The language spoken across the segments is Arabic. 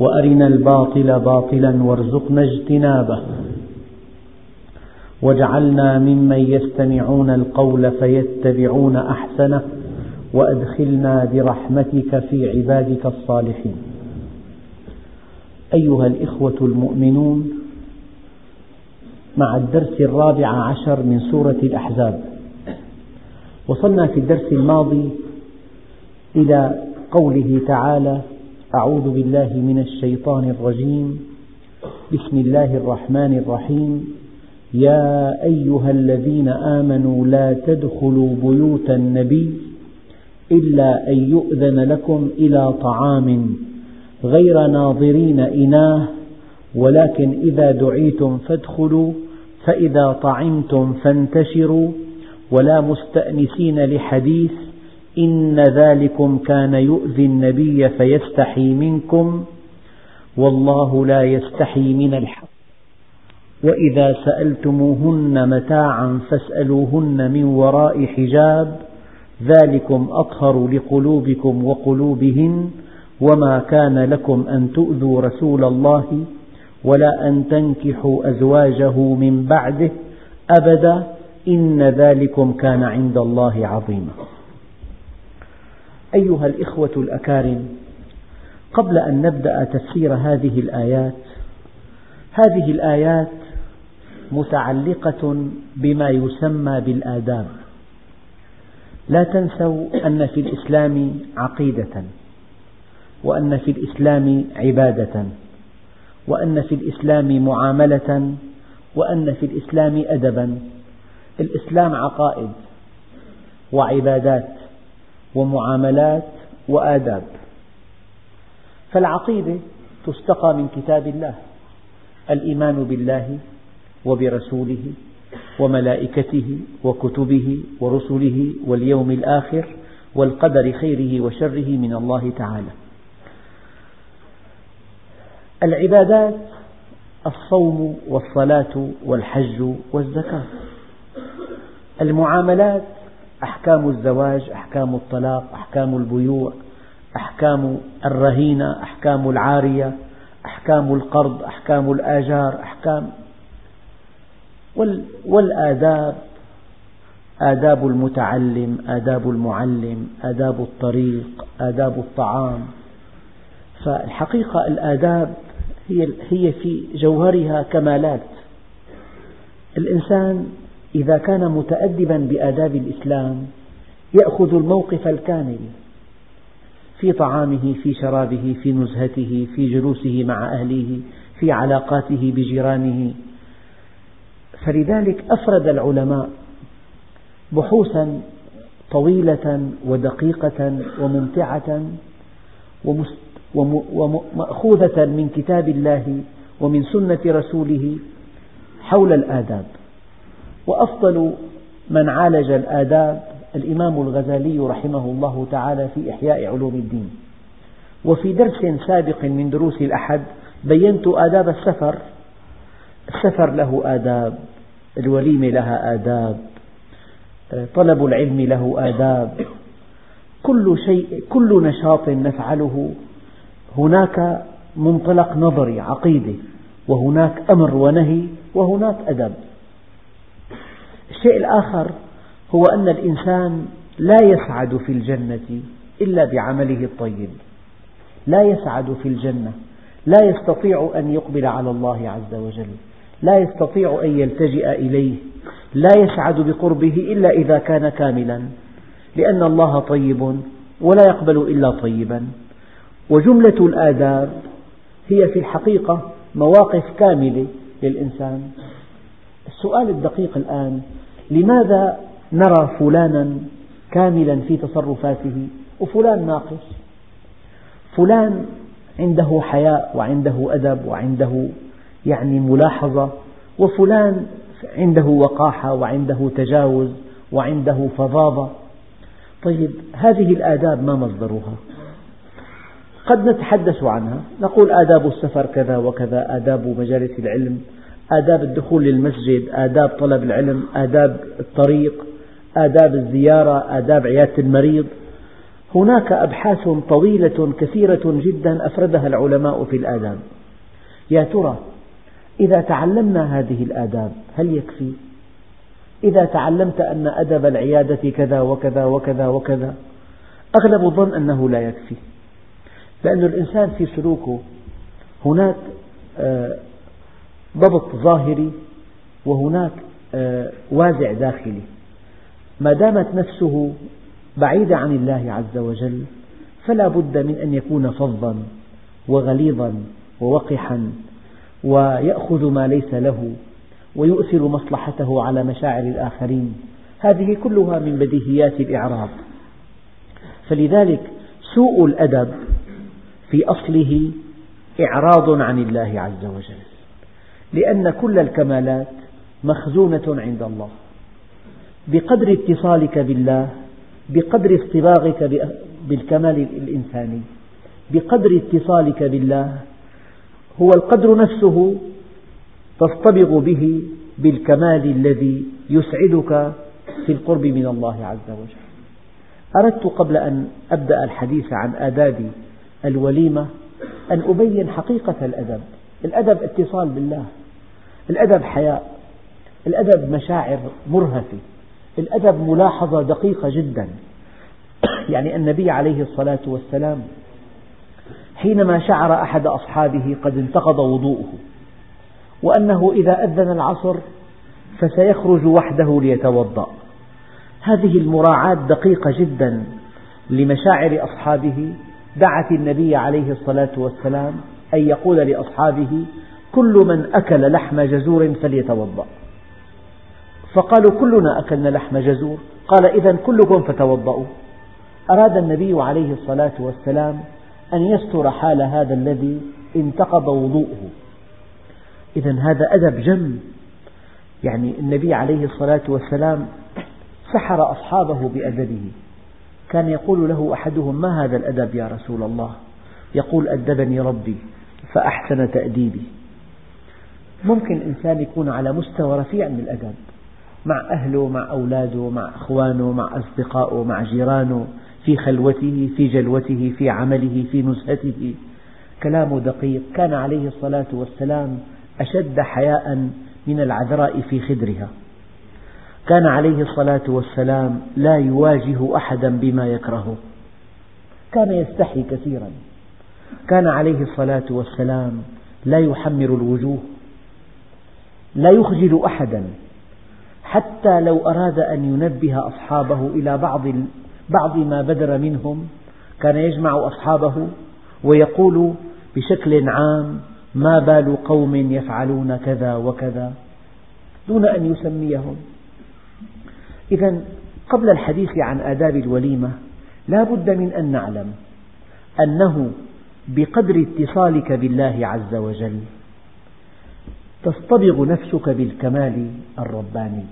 وأرنا الباطل باطلا وارزقنا اجتنابه. واجعلنا ممن يستمعون القول فيتبعون أحسنه وأدخلنا برحمتك في عبادك الصالحين. أيها الإخوة المؤمنون مع الدرس الرابع عشر من سورة الأحزاب وصلنا في الدرس الماضي إلى قوله تعالى أعوذ بالله من الشيطان الرجيم. بسم الله الرحمن الرحيم. يا أيها الذين آمنوا لا تدخلوا بيوت النبي إلا أن يؤذن لكم إلى طعام غير ناظرين إناه ولكن إذا دعيتم فادخلوا فإذا طعمتم فانتشروا ولا مستأنسين لحديث إن ذلكم كان يؤذي النبي فيستحي منكم والله لا يستحي من الحق. وإذا سألتموهن متاعا فاسألوهن من وراء حجاب ذلكم أطهر لقلوبكم وقلوبهن وما كان لكم أن تؤذوا رسول الله ولا أن تنكحوا أزواجه من بعده أبدا إن ذلكم كان عند الله عظيما. أيها الإخوة الأكارم قبل أن نبدأ تفسير هذه الآيات هذه الآيات متعلقة بما يسمى بالآداب. لا تنسوا أن في الإسلام عقيدة وأن في الإسلام عبادة وأن في الإسلام معاملة وأن في الإسلام أدبا. الإسلام عقائد وعبادات. ومعاملات وآداب. فالعقيدة تستقى من كتاب الله الإيمان بالله وبرسوله وملائكته وكتبه ورسله واليوم الآخر والقدر خيره وشره من الله تعالى. العبادات الصوم والصلاة والحج والزكاة. المعاملات أحكام الزواج أحكام الطلاق أحكام البيوع أحكام الرهينة أحكام العارية أحكام القرض أحكام الآجار أحكام والآداب آداب المتعلم آداب المعلم آداب الطريق آداب الطعام. فالحقيقة الآداب هي في جوهرها كمالات. الإنسان إذا كان متأدبا بآداب الإسلام يأخذ الموقف الكامل في طعامه في شرابه في نزهته في جلوسه مع أهله في علاقاته بجيرانه. فلذلك أفرد العلماء بحوثا طويلة ودقيقة وممتعة ومأخوذة من كتاب الله ومن سنة رسوله حول الآداب. وأفضل من عالج الآداب الإمام الغزالي رحمه الله تعالى في إحياء علوم الدين. وفي درس سابق من دروس الأحد بينت آداب السفر. السفر له آداب الوليمة لها آداب طلب العلم له آداب. كل شيء كل نشاط نفعله. هناك منطلق نظري عقيدة وهناك أمر ونهي وهناك أدب. الشيء الآخر هو أن الإنسان لا يسعد في الجنة إلا بعمله الطيب. لا يسعد في الجنة. لا يستطيع أن يقبل على الله عز وجل. لا يستطيع أن يلتجئ إليه. لا يسعد بقربه إلا إذا كان كاملا. لأن الله طيب ولا يقبل إلا طيبا. وجملة الآداب هي في الحقيقة مواقف كاملة للإنسان. السؤال الدقيق الآن لماذا نرى فلانا كاملا في تصرفاته؟ وفلان ناقص. فلان عنده حياء وعنده أدب وعنده يعني ملاحظة وفلان عنده وقاحة وعنده تجاوز وعنده فظاظة. طيب هذه الآداب ما مصدرها؟ قد نتحدث عنها نقول آداب السفر كذا وكذا آداب مجالس العلم آداب الدخول للمسجد آداب طلب العلم آداب الطريق آداب الزيارة آداب عيادة المريض. هناك أبحاث طويلة كثيرة جدا أفردها العلماء في الآداب. يا ترى إذا تعلمنا هذه الآداب هل يكفي؟ إذا تعلمت أن أدب العيادة كذا وكذا وكذا وكذا أغلب الظن أنه لا يكفي. لأن الإنسان في سلوكه هناك آه، ضبط ظاهري وهناك آه، وازع داخلي. ما دامت نفسه بعيدة عن الله عز وجل فلا بد من أن يكون فظا وغليظا ووقحا ويأخذ ما ليس له ويؤثر مصلحته على مشاعر الآخرين. هذه كلها من بديهيات الإعراب. فلذلك سوء الأدب في أصله إعراض عن الله عز وجل. لأن كل الكمالات مخزونة عند الله. بقدر اتصالك بالله بقدر اصطباغك بالكمال الإنساني بقدر اتصالك بالله هو القدر نفسه تصطبغ به بالكمال الذي يسعدك في القرب من الله عز وجل. أردت قبل أن أبدأ الحديث عن آداب الوليمة أن أبين حقيقة الأدب. الأدب اتصال بالله. الأدب حياء الأدب مشاعر مرهفة الأدب ملاحظة دقيقة جدا. يعني النبي عليه الصلاة والسلام حينما شعر أحد أصحابه قد انتقض وضوءه وأنه إذا أذن العصر فسيخرج وحده ليتوضأ. هذه المراعاة دقيقة جدا لمشاعر أصحابه دعت النبي عليه الصلاة والسلام أن يقول لأصحابه كل من أكل لحم جزور فليتوضأ. فقالوا كلنا أكلنا لحم جزور. قال إذا كلكم فتوضأوا. أراد النبي عليه الصلاة والسلام أن يستر حال هذا الذي انتقض وضوءه. إذا هذا أدب جم. يعني النبي عليه الصلاة والسلام سحر أصحابه بأدبه. كان يقول له أحدهم ما هذا الأدب يا رسول الله؟ يقول أدبني ربي فأحسن تأديبي. ممكن إنسان يكون على مستوى رفيع من الأدب مع أهله مع أولاده مع أخوانه مع أصدقائه مع جيرانه في خلوته في جلوته في عمله في نزهته. كلامه دقيق كان عليه الصلاة والسلام أشد حياء من العذراء في خدرها. كان عليه الصلاة والسلام لا يواجه أحدا بما يكرهه كان يستحي كثيرا. كان عليه الصلاة والسلام لا يحمر الوجوه. لا يخجل أحدا حتى لو أراد أن ينبه أصحابه إلى بعض بعض ما بدر منهم كان يجمع أصحابه ويقول بشكل عام ما بال قوم يفعلون كذا وكذا دون أن يسميهم. إذا قبل الحديث عن آداب الوليمة لا بد من أن نعلم أنه بقدر اتصالك بالله عز وجل تصطبغ نفسك بالكمال الرباني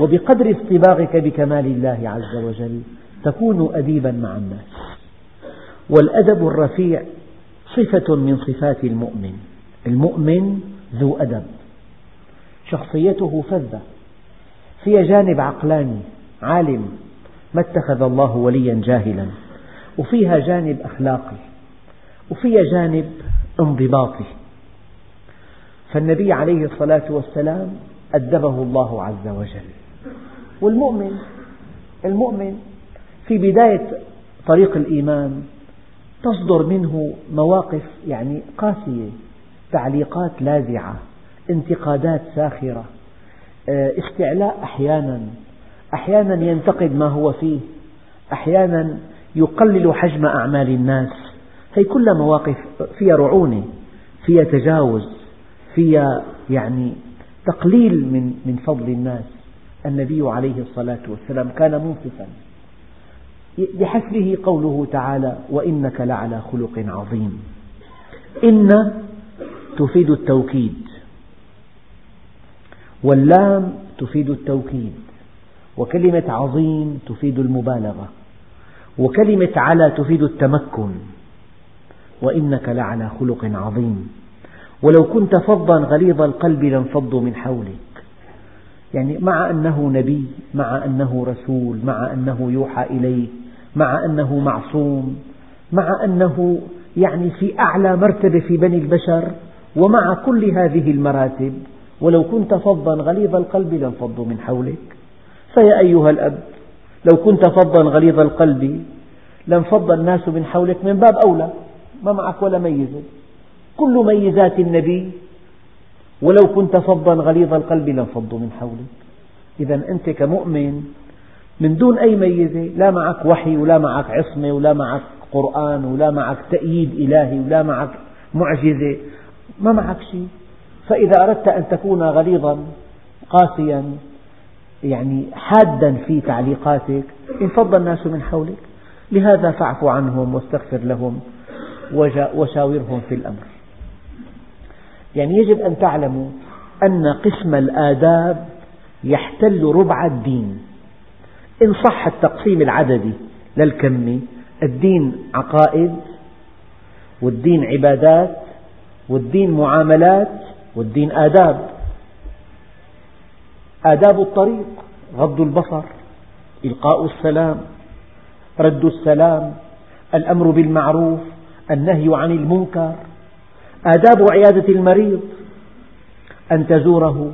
وبقدر اصطباغك بكمال الله عز وجل تكون أديبا مع الناس. والأدب الرفيع صفة من صفات المؤمن المؤمن ذو أدب. شخصيته فذة فيها جانب عقلاني عالم ما اتخذ الله وليا جاهلا وفيها جانب أخلاقي وفيها جانب انضباطي. فالنبي عليه الصلاة والسلام أدبه الله عز وجل. والمؤمن المؤمن في بداية طريق الإيمان تصدر منه مواقف يعني قاسية تعليقات لاذعة انتقادات ساخرة آه، استعلاء أحيانا أحيانا ينتقد ما هو فيه أحيانا يقلل حجم أعمال الناس. هي كلها مواقف فيها رعونة فيها تجاوز. فيها يعني تقليل من من فضل الناس. النبي عليه الصلاة والسلام كان منصفا. بحسبه قوله تعالى وإنك لعلى خلق عظيم. إن تفيد التوكيد. واللام تفيد التوكيد. وكلمة عظيم تفيد المبالغة. وكلمة على تفيد التمكن. وإنك لعلى خلق عظيم. ولو كنت فظا غليظ القلب لانفضوا من حولك. يعني مع أنه نبي مع أنه رسول مع أنه يوحى إليه مع أنه معصوم مع أنه يعني في أعلى مرتبة في بني البشر ومع كل هذه المراتب ولو كنت فظا غليظ القلب لانفضوا من حولك. فيا أيها الأب لو كنت فظا غليظ القلب لانفض الناس من حولك من باب أولى ما معك ولا ميزة. كل ميزات النبي ولو كنت فظا غليظ القلب لانفضوا من حولك. إذا أنت كمؤمن من دون أي ميزة لا معك وحي ولا معك عصمة ولا معك قرآن ولا معك تأييد إلهي ولا معك معجزة ما معك شيء. فإذا أردت أن تكون غليظا قاسيا يعني حادا في تعليقاتك انفض الناس من حولك. لهذا فاعف عنهم واستغفر لهم وشاورهم في الأمر. يعني يجب أن تعلموا أن قسم الآداب يحتل ربع الدين. إن صح التقسيم العددي للكمي الدين عقائد والدين عبادات والدين معاملات والدين آداب. آداب الطريق غض البصر إلقاء السلام رد السلام الأمر بالمعروف النهي عن المنكر. آداب عيادة المريض أن تزوره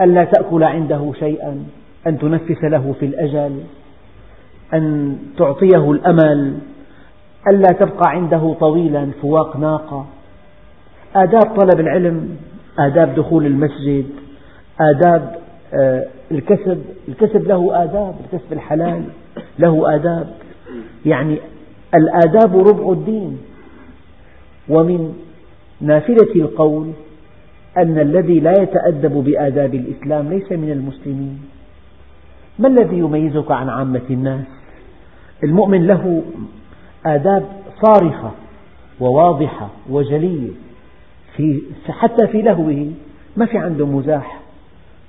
ألا تأكل عنده شيئا أن تنفس له في الأجل أن تعطيه الأمل ألا تبقى عنده طويلا فواق ناقة. آداب طلب العلم آداب دخول المسجد آداب آه، الكسب الكسب له آداب الكسب الحلال له آداب. يعني الآداب ربع الدين. ومن نافلة القول أن الذي لا يتأدب بآداب الإسلام ليس من المسلمين. ما الذي يميزك عن عامة الناس؟ المؤمن له آداب صارخة وواضحة وجلية في حتى في لهوه. ما في عنده مزاح.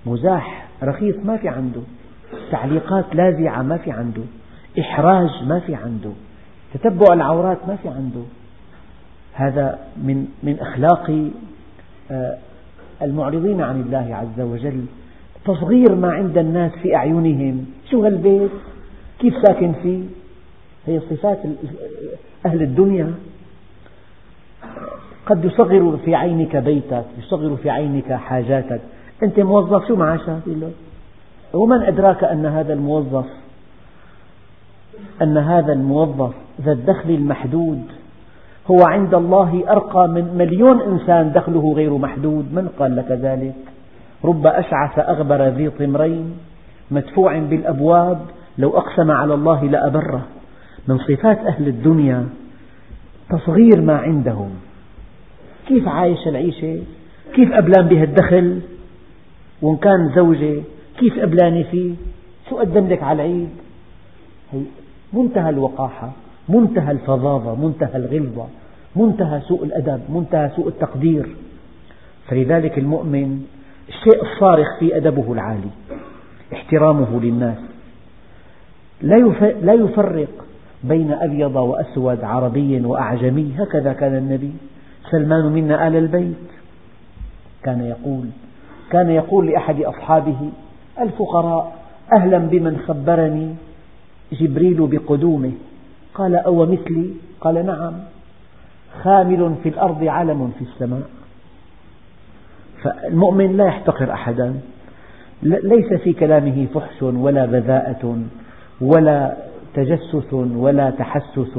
مزاح رخيص ما في عنده. تعليقات لاذعة ما في عنده. إحراج ما في عنده. تتبع العورات ما في عنده. هذا من من أخلاق آه، المعرضين عن الله عز وجل. تصغير ما عند الناس في أعينهم. شو هالبيت؟ كيف ساكن فيه؟ هي صفات أهل الدنيا. قد يصغر في عينك بيتك يصغر في عينك حاجاتك. أنت موظف شو معاشك ومن أدراك أن هذا الموظف أن هذا الموظف ذا الدخل المحدود؟ هو عند الله أرقى من مليون إنسان دخله غير محدود. من قال لك ذلك؟ رب أشعث أغبر ذي طمرين مدفوع بالأبواب لو أقسم على الله لأبره. من صفات أهل الدنيا تصغير ما عندهم. كيف عايش العيشة؟ كيف أبلان بها الدخل؟ وإن كان زوجة كيف أبلاني فيه؟ شو قدم لك على العيد؟ منتهى الوقاحة. منتهى الفظاظة منتهى الغلظة منتهى سوء الأدب منتهى سوء التقدير. فلذلك المؤمن الشيء الصارخ في أدبه العالي احترامه للناس. لا يفرق بين أبيض وأسود عربي وأعجمي. هكذا كان النبي. سلمان منا آل البيت. كان يقول كان يقول لأحد أصحابه الفقراء أهلا بمن خبرني جبريل بقدومه. قال أو مثلي؟ قال نعم. خامل في الأرض علم في السماء. فالمؤمن لا يحتقر أحدا. ليس في كلامه فحش ولا بذاءة ولا تجسس ولا تحسس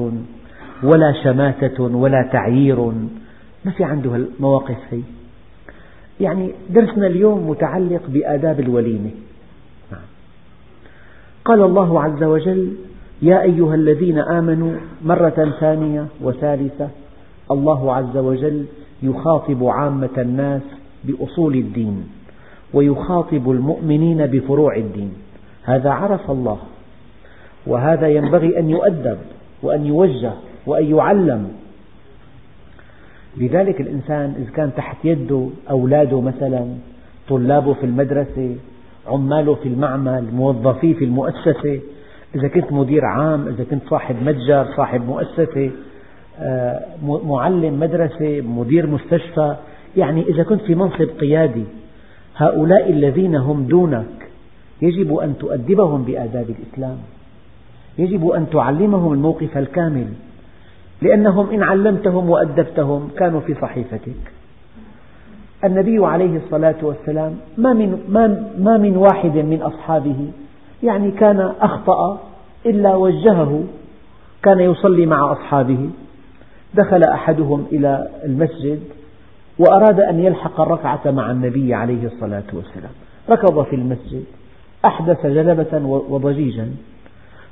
ولا شماتة ولا تعيير. ما في عنده المواقف هي. يعني درسنا اليوم متعلق بآداب الوليمة. قال الله عز وجل يا أيها الذين آمنوا مرة ثانية وثالثة الله عز وجل يخاطب عامة الناس بأصول الدين ويخاطب المؤمنين بفروع الدين. هذا عرف الله وهذا ينبغي أن يؤدب وأن يوجه وأن يعلم. لذلك الإنسان إذا كان تحت يده أولاده مثلا طلابه في المدرسة عماله في المعمل موظفيه في المؤسسة إذا كنت مدير عام إذا كنت صاحب متجر صاحب مؤسسة آه، معلم مدرسة مدير مستشفى يعني إذا كنت في منصب قيادي هؤلاء الذين هم دونك يجب أن تؤدبهم بآداب الإسلام. يجب أن تعلمهم الموقف الكامل لأنهم إن علمتهم وأدبتهم كانوا في صحيفتك. النبي عليه الصلاة والسلام ما من, ما, ما من واحد من أصحابه يعني كان أخطأ إلا وجهه كان يصلي مع أصحابه. دخل أحدهم إلى المسجد وأراد أن يلحق الركعة مع النبي عليه الصلاة والسلام. ركض في المسجد أحدث جلبة وضجيجا.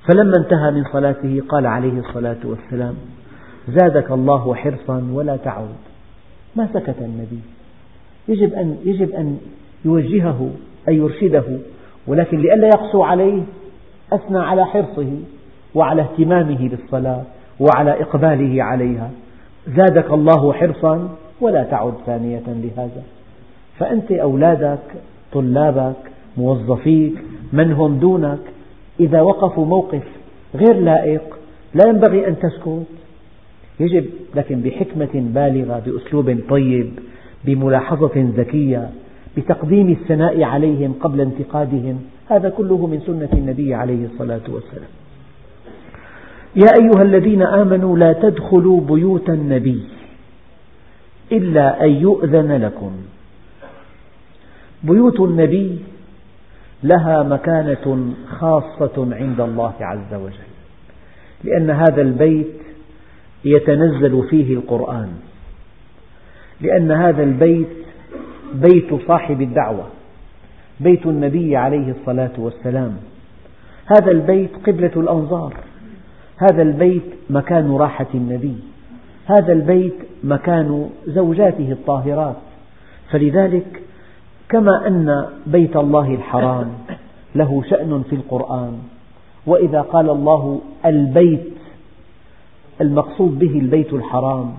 فلما انتهى من صلاته قال عليه الصلاة والسلام زادك الله حرصا ولا تعود. ما سكت النبي. يجب أن, يجب أن يوجهه أن يرشده. ولكن لئلا يقسو عليه أثنى على حرصه وعلى اهتمامه بالصلاة وعلى إقباله عليها. زادك الله حرصا ولا تعد ثانية لهذا. فأنت أولادك طلابك موظفيك من هم دونك إذا وقفوا موقف غير لائق لا ينبغي أن تسكت. يجب لكن بحكمة بالغة بأسلوب طيب بملاحظة ذكية بتقديم الثناء عليهم قبل انتقادهم. هذا كله من سنة النبي عليه الصلاة والسلام. يا أيها الذين آمنوا لا تدخلوا بيوت النبي إلا أن يؤذن لكم. بيوت النبي لها مكانة خاصة عند الله عز وجل لأن هذا البيت يتنزل فيه القرآن لأن هذا البيت بيت صاحب الدعوة بيت النبي عليه الصلاة والسلام. هذا البيت قبلة الأنظار هذا البيت مكان راحة النبي هذا البيت مكان زوجاته الطاهرات. فلذلك كما أن بيت الله الحرام له شأن في القرآن وإذا قال الله البيت المقصود به البيت الحرام.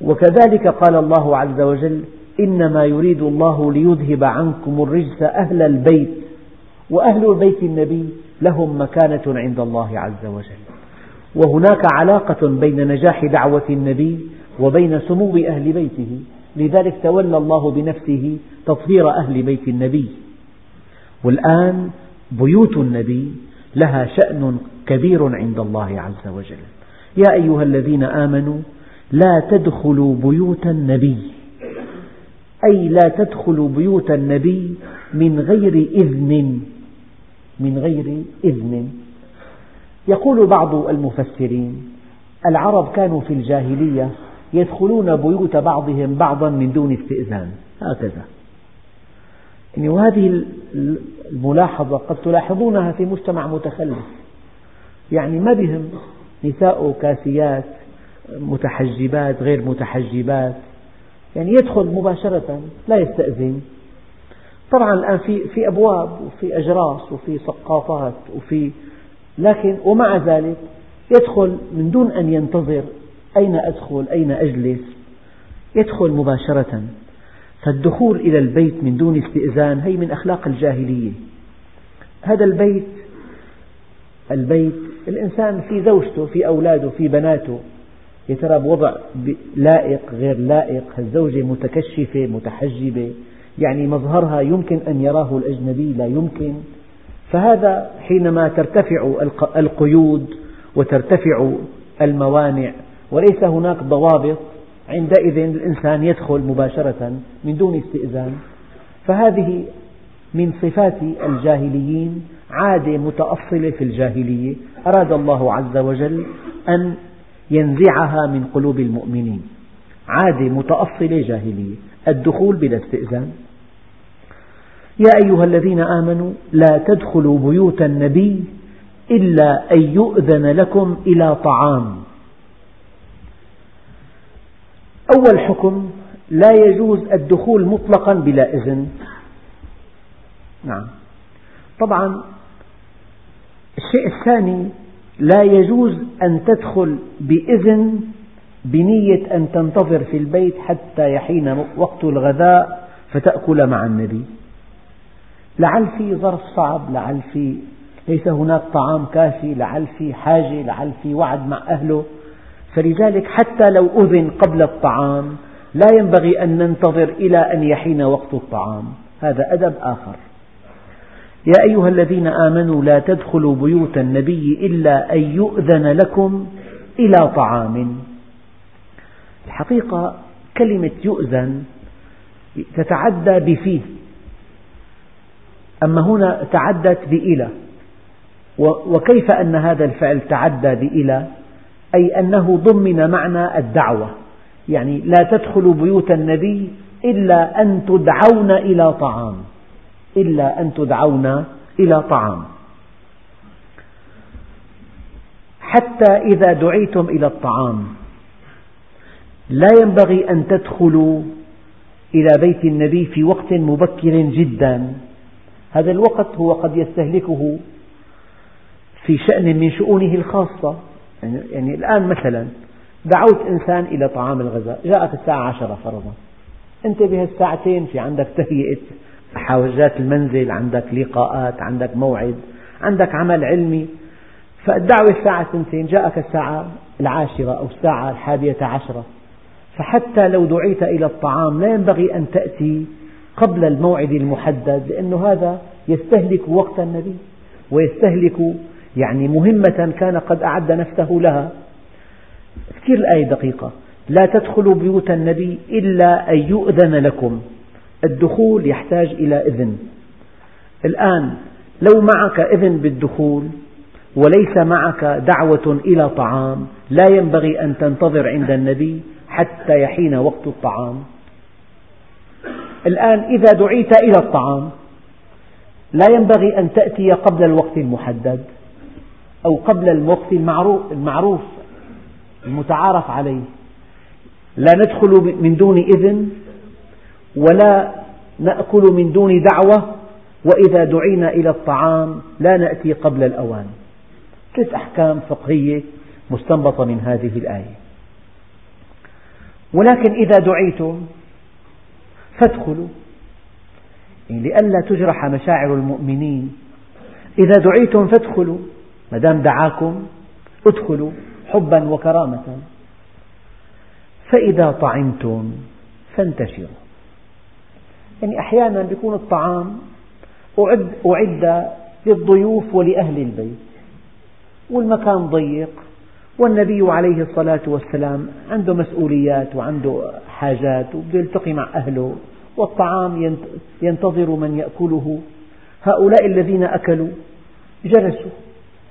وكذلك قال الله عز وجل إنما يريد الله ليذهب عنكم الرجس أهل البيت وأهل بيت النبي لهم مكانة عند الله عز وجل. وهناك علاقة بين نجاح دعوة النبي وبين سمو أهل بيته لذلك تولى الله بنفسه تطهير أهل بيت النبي. والآن بيوت النبي لها شأن كبير عند الله عز وجل. يا أيها الذين آمنوا لا تدخلوا بيوت النبي. أي لا تدخلوا بيوت النبي من غير إذن. من غير إذن. يقول بعض المفسرين العرب كانوا في الجاهلية يدخلون بيوت بعضهم بعضا من دون استئذان. هكذا. يعني وهذه الملاحظة قد تلاحظونها في مجتمع متخلف. يعني ما بهم؟ نساء كاسيات متحجبات غير متحجبات. يعني يدخل مباشرة لا يستأذن. طبعا الآن في في أبواب وفي أجراس وفي سقاطات وفي لكن ومع ذلك يدخل من دون أن ينتظر أين أدخل أين أجلس. يدخل مباشرة. فالدخول إلى البيت من دون استئذان هي من أخلاق الجاهلية. هذا البيت البيت الإنسان في زوجته في أولاده في بناته يا ترى بوضع لائق غير لائق؟ الزوجة متكشفة متحجبة؟ يعني مظهرها يمكن أن يراه الأجنبي؟ لا يمكن. فهذا حينما ترتفع القيود وترتفع الموانع وليس هناك ضوابط عندئذ الإنسان يدخل مباشرة من دون استئذان. فهذه من صفات الجاهليين عادة متأصلة في الجاهلية. أراد الله عز وجل أن ينزعها من قلوب المؤمنين. عادة متأصلة جاهلية. الدخول بلا استئذان. يا أيها الذين آمنوا لا تدخلوا بيوت النبي إلا أن يؤذن لكم إلى طعام. أول حكم لا يجوز الدخول مطلقا بلا إذن. نعم. طبعا الشيء الثاني لا يجوز أن تدخل بإذن بنية أن تنتظر في البيت حتى يحين وقت الغذاء فتأكل مع النبي. لعل في ظرف صعب لعل في ليس هناك طعام كافي لعل في حاجة لعل في وعد مع أهله. فلذلك حتى لو أذن قبل الطعام لا ينبغي أن ننتظر إلى أن يحين وقت الطعام. هذا أدب آخر. يا أيها الذين آمنوا لا تدخلوا بيوت النبي إلا أن يؤذن لكم إلى طعام. الحقيقة كلمة يؤذن تتعدى بفيه أما هنا تعدت بإلى. وكيف أن هذا الفعل تعدى بإلى؟ أي أنه ضمن معنى الدعوة. يعني لا تدخلوا بيوت النبي إلا أن تدعون إلى طعام. إلا أن تدعون إلى طعام. حتى إذا دعيتم إلى الطعام لا ينبغي أن تدخلوا إلى بيت النبي في وقت مبكر جدا. هذا الوقت هو قد يستهلكه في شأن من شؤونه الخاصة. يعني, يعني الآن مثلا دعوت إنسان إلى طعام الغذاء جاءك الساعة عشرة فرضا. أنت بهالساعتين في عندك تهيئة. حاجات المنزل عندك لقاءات عندك موعد عندك عمل علمي. فالدعوة الساعة سنتين جاءك الساعة العاشرة أو الساعة الحادية عشرة. فحتى لو دعيت إلى الطعام لا ينبغي أن تأتي قبل الموعد المحدد لأن هذا يستهلك وقت النبي ويستهلك يعني مهمة كان قد أعد نفسه لها. كثير الآية دقيقة لا تدخلوا بيوت النبي إلا أن يؤذن لكم. الدخول يحتاج إلى إذن. الآن لو معك إذن بالدخول وليس معك دعوة إلى طعام لا ينبغي أن تنتظر عند النبي حتى يحين وقت الطعام. الآن إذا دعيت إلى الطعام لا ينبغي أن تأتي قبل الوقت المحدد أو قبل الوقت المعروف المتعارف عليه. لا ندخل من دون إذن ولا نأكل من دون دعوة وإذا دعينا إلى الطعام لا نأتي قبل الأوان. ثلاث أحكام فقهية مستنبطة من هذه الآية. ولكن إذا دعيتم فادخلوا. يعني لئلا تجرح مشاعر المؤمنين. إذا دعيتم فادخلوا. ما دام دعاكم ادخلوا حبا وكرامة. فإذا طعمتم فانتشروا. يعني أحيانا يكون الطعام أعد, أعد للضيوف ولأهل البيت. والمكان ضيق والنبي عليه الصلاة والسلام عنده مسؤوليات وعنده حاجات وبده يلتقي مع أهله والطعام ينتظر من يأكله. هؤلاء الذين أكلوا جلسوا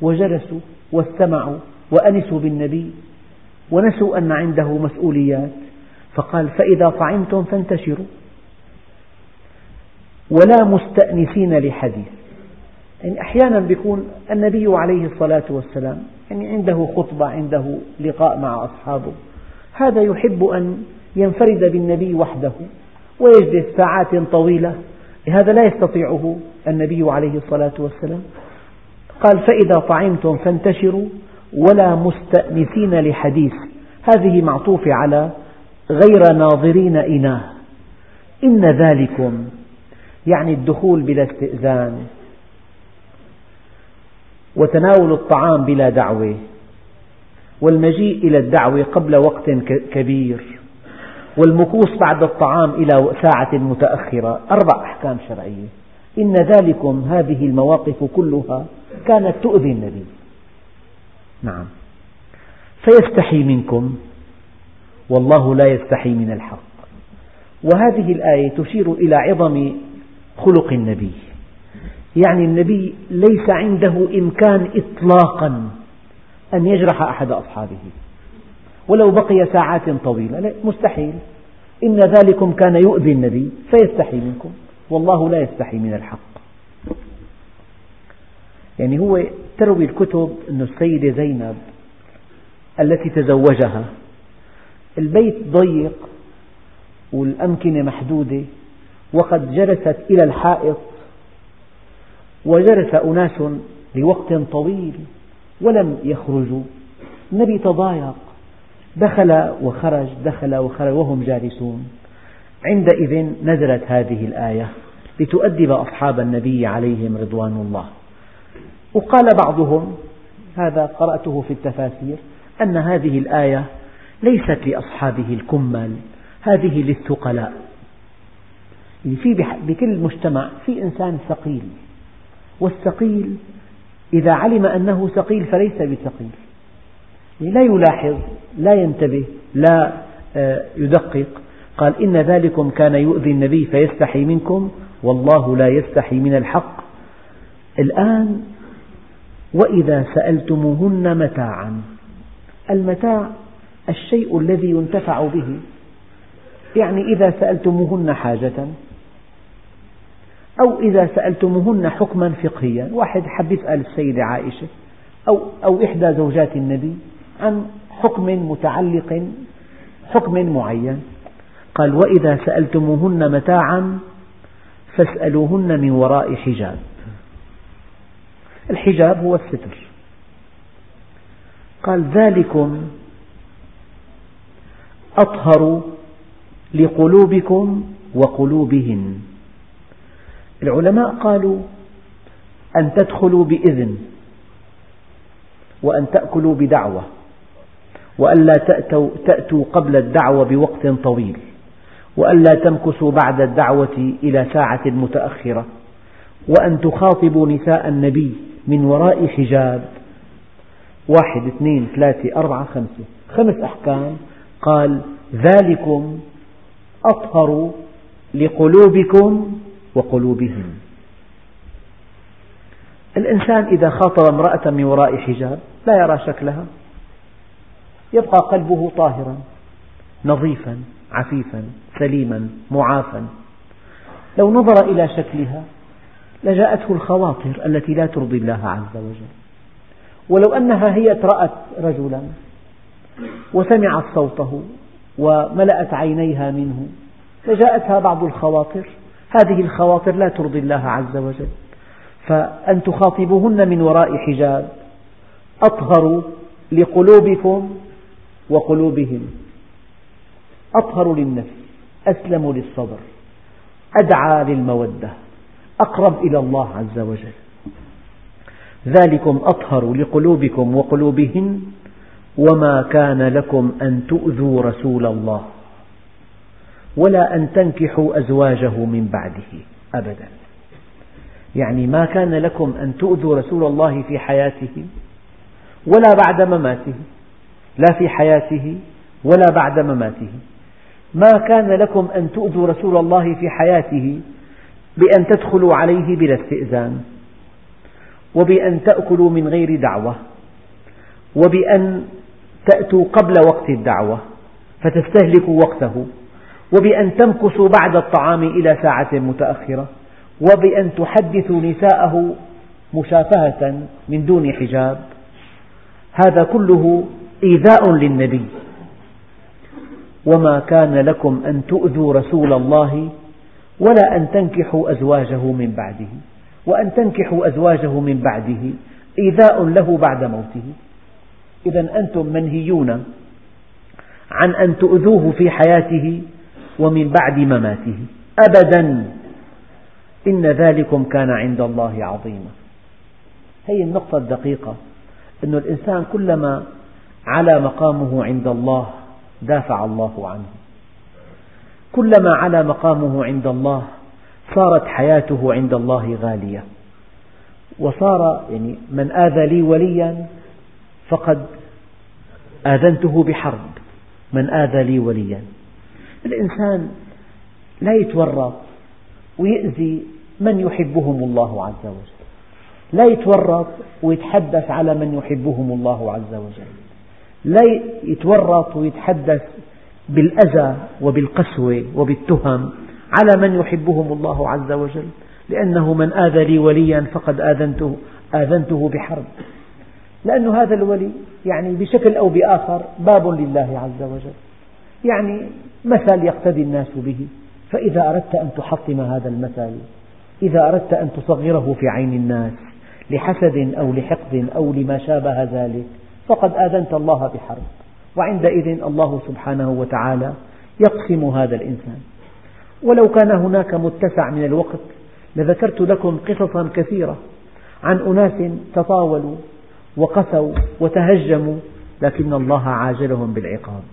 وجلسوا واستمعوا وأنسوا بالنبي ونسوا أن عنده مسؤوليات. فقال فإذا طعمتم فانتشروا. ولا مستأنسين لحديث. يعني أحيانا يكون النبي عليه الصلاة والسلام يعني عنده خطبة عنده لقاء مع أصحابه. هذا يحب أن ينفرد بالنبي وحده ويجلس ساعات طويلة. هذا لا يستطيعه النبي عليه الصلاة والسلام. قال فإذا طعمتم فانتشروا ولا مستأنسين لحديث. هذه معطوفة على غير ناظرين إناه. إن ذلكم يعني الدخول بلا استئذان وتناول الطعام بلا دعوة والمجيء إلى الدعوة قبل وقت كبير والمكوس بعد الطعام إلى ساعة متأخرة. أربع أحكام شرعية. إن ذلكم هذه المواقف كلها كانت تؤذي النبي. نعم. فيستحي منكم. والله لا يستحي من الحق. وهذه الآية تشير إلى عظم خلق النبي. يعني النبي ليس عنده إمكان إطلاقا أن يجرح أحد أصحابه. ولو بقي ساعات طويلة لا مستحيل. إن ذلكم كان يؤذي النبي فيستحي منكم. والله لا يستحي من الحق. يعني هو تروي الكتب أن السيدة زينب التي تزوجها البيت ضيق والأمكنة محدودة وقد جلست إلى الحائط وجلس أناس لوقت طويل ولم يخرجوا. النبي تضايق دخل وخرج دخل وخرج وهم جالسون. عندئذ نزلت هذه الآية لتؤدب أصحاب النبي عليهم رضوان الله. وقال بعضهم هذا قرأته في التفاسير أن هذه الآية ليست لأصحابه الكمل هذه للثقلاء. في بكل مجتمع في إنسان ثقيل. والثقيل إذا علم أنه ثقيل فليس بثقيل. لا يلاحظ لا ينتبه لا آه، يدقق. قال إن ذلكم كان يؤذي النبي فيستحي منكم والله لا يستحي من الحق. الآن وإذا سألتموهن متاعا المتاع الشيء الذي ينتفع به يعني إذا سألتموهن حاجة أو إذا سألتموهن حكما فقهيا واحد حب يسأل السيدة عائشة أو, أو إحدى زوجات النبي عن حكم متعلق حكم معين. قال وإذا سألتموهن متاعا فاسألوهن من وراء حجاب. الحجاب هو الستر. قال ذلكم أطهر لقلوبكم وقلوبهن. العلماء قالوا أن تدخلوا بإذن وأن تأكلوا بدعوة وألا تأتوا, تأتوا قبل الدعوة بوقت طويل وألا تمكثوا بعد الدعوة إلى ساعة متأخرة وأن تخاطبوا نساء النبي من وراء حجاب واحد اثنين ثلاثة أربعة خمسة. خمس أحكام. قال ذلكم أطهر لقلوبكم وقلوبهم. الإنسان إذا خاطب امرأة من وراء حجاب لا يرى شكلها. يبقى قلبه طاهرا نظيفا عفيفا سليما معافا. لو نظر إلى شكلها لجاءته الخواطر التي لا ترضي الله عز وجل. ولو أنها هي رأت رجلا وسمعت صوته وملأت عينيها منه لجاءتها بعض الخواطر هذه الخواطر لا ترضي الله عز وجل. فأن تخاطبوهن من وراء حجاب. أطهر لقلوبكم وقلوبهم. أطهر للنفس. أسلم للصدر أدعى للمودة. أقرب إلى الله عز وجل. ذلكم أطهر لقلوبكم وقلوبهن. وما كان لكم أن تؤذوا رسول الله. ولا أن تنكحوا أزواجه من بعده أبدا. يعني ما كان لكم أن تؤذوا رسول الله في حياته ولا بعد مماته لا في حياته ولا بعد مماته. ما كان لكم أن تؤذوا رسول الله في حياته بأن تدخلوا عليه بلا استئذان وبأن تأكلوا من غير دعوة وبأن تأتوا قبل وقت الدعوة فتستهلكوا وقته. وبأن تمكثوا بعد الطعام إلى ساعة متأخرة وبأن تحدثوا نساءه مشافهة من دون حجاب. هذا كله إيذاء للنبي. وما كان لكم أن تؤذوا رسول الله ولا أن تنكحوا أزواجه من بعده وأن تنكحوا أزواجه من بعده إيذاء له بعد موته. إذا أنتم منهيون عن أن تؤذوه في حياته ومن بعد مماته. أبدا. إن ذلكم كان عند الله عظيما. هذه النقطة الدقيقة. أن الإنسان كلما على مقامه عند الله دافع الله عنه. كلما علا مقامه عند الله صارت حياته عند الله غالية. وصار يعني من آذى لي وليا فقد آذنته بحرب. من آذى لي وليا. الإنسان لا يتورط ويأذي من يحبهم الله عز وجل. لا يتورط ويتحدث على من يحبهم الله عز وجل. لا يتورط ويتحدث بالأذى وبالقسوة وبالتهم على من يحبهم الله عز وجل. لأنه من آذى لي وليا فقد آذنته, آذنته بحرب. لأن هذا الولي يعني بشكل أو بآخر باب لله عز وجل. يعني مثل يقتدي الناس به. فإذا أردت أن تحطم هذا المثل إذا أردت أن تصغره في عين الناس لحسد أو لحقد أو لما شابه ذلك فقد آذنت الله بحرب. وعندئذ الله سبحانه وتعالى يقسم هذا الإنسان. ولو كان هناك متسع من الوقت لذكرت لكم قصصا كثيرة عن أناس تطاولوا وقسوا وتهجموا لكن الله عاجلهم بالعقاب.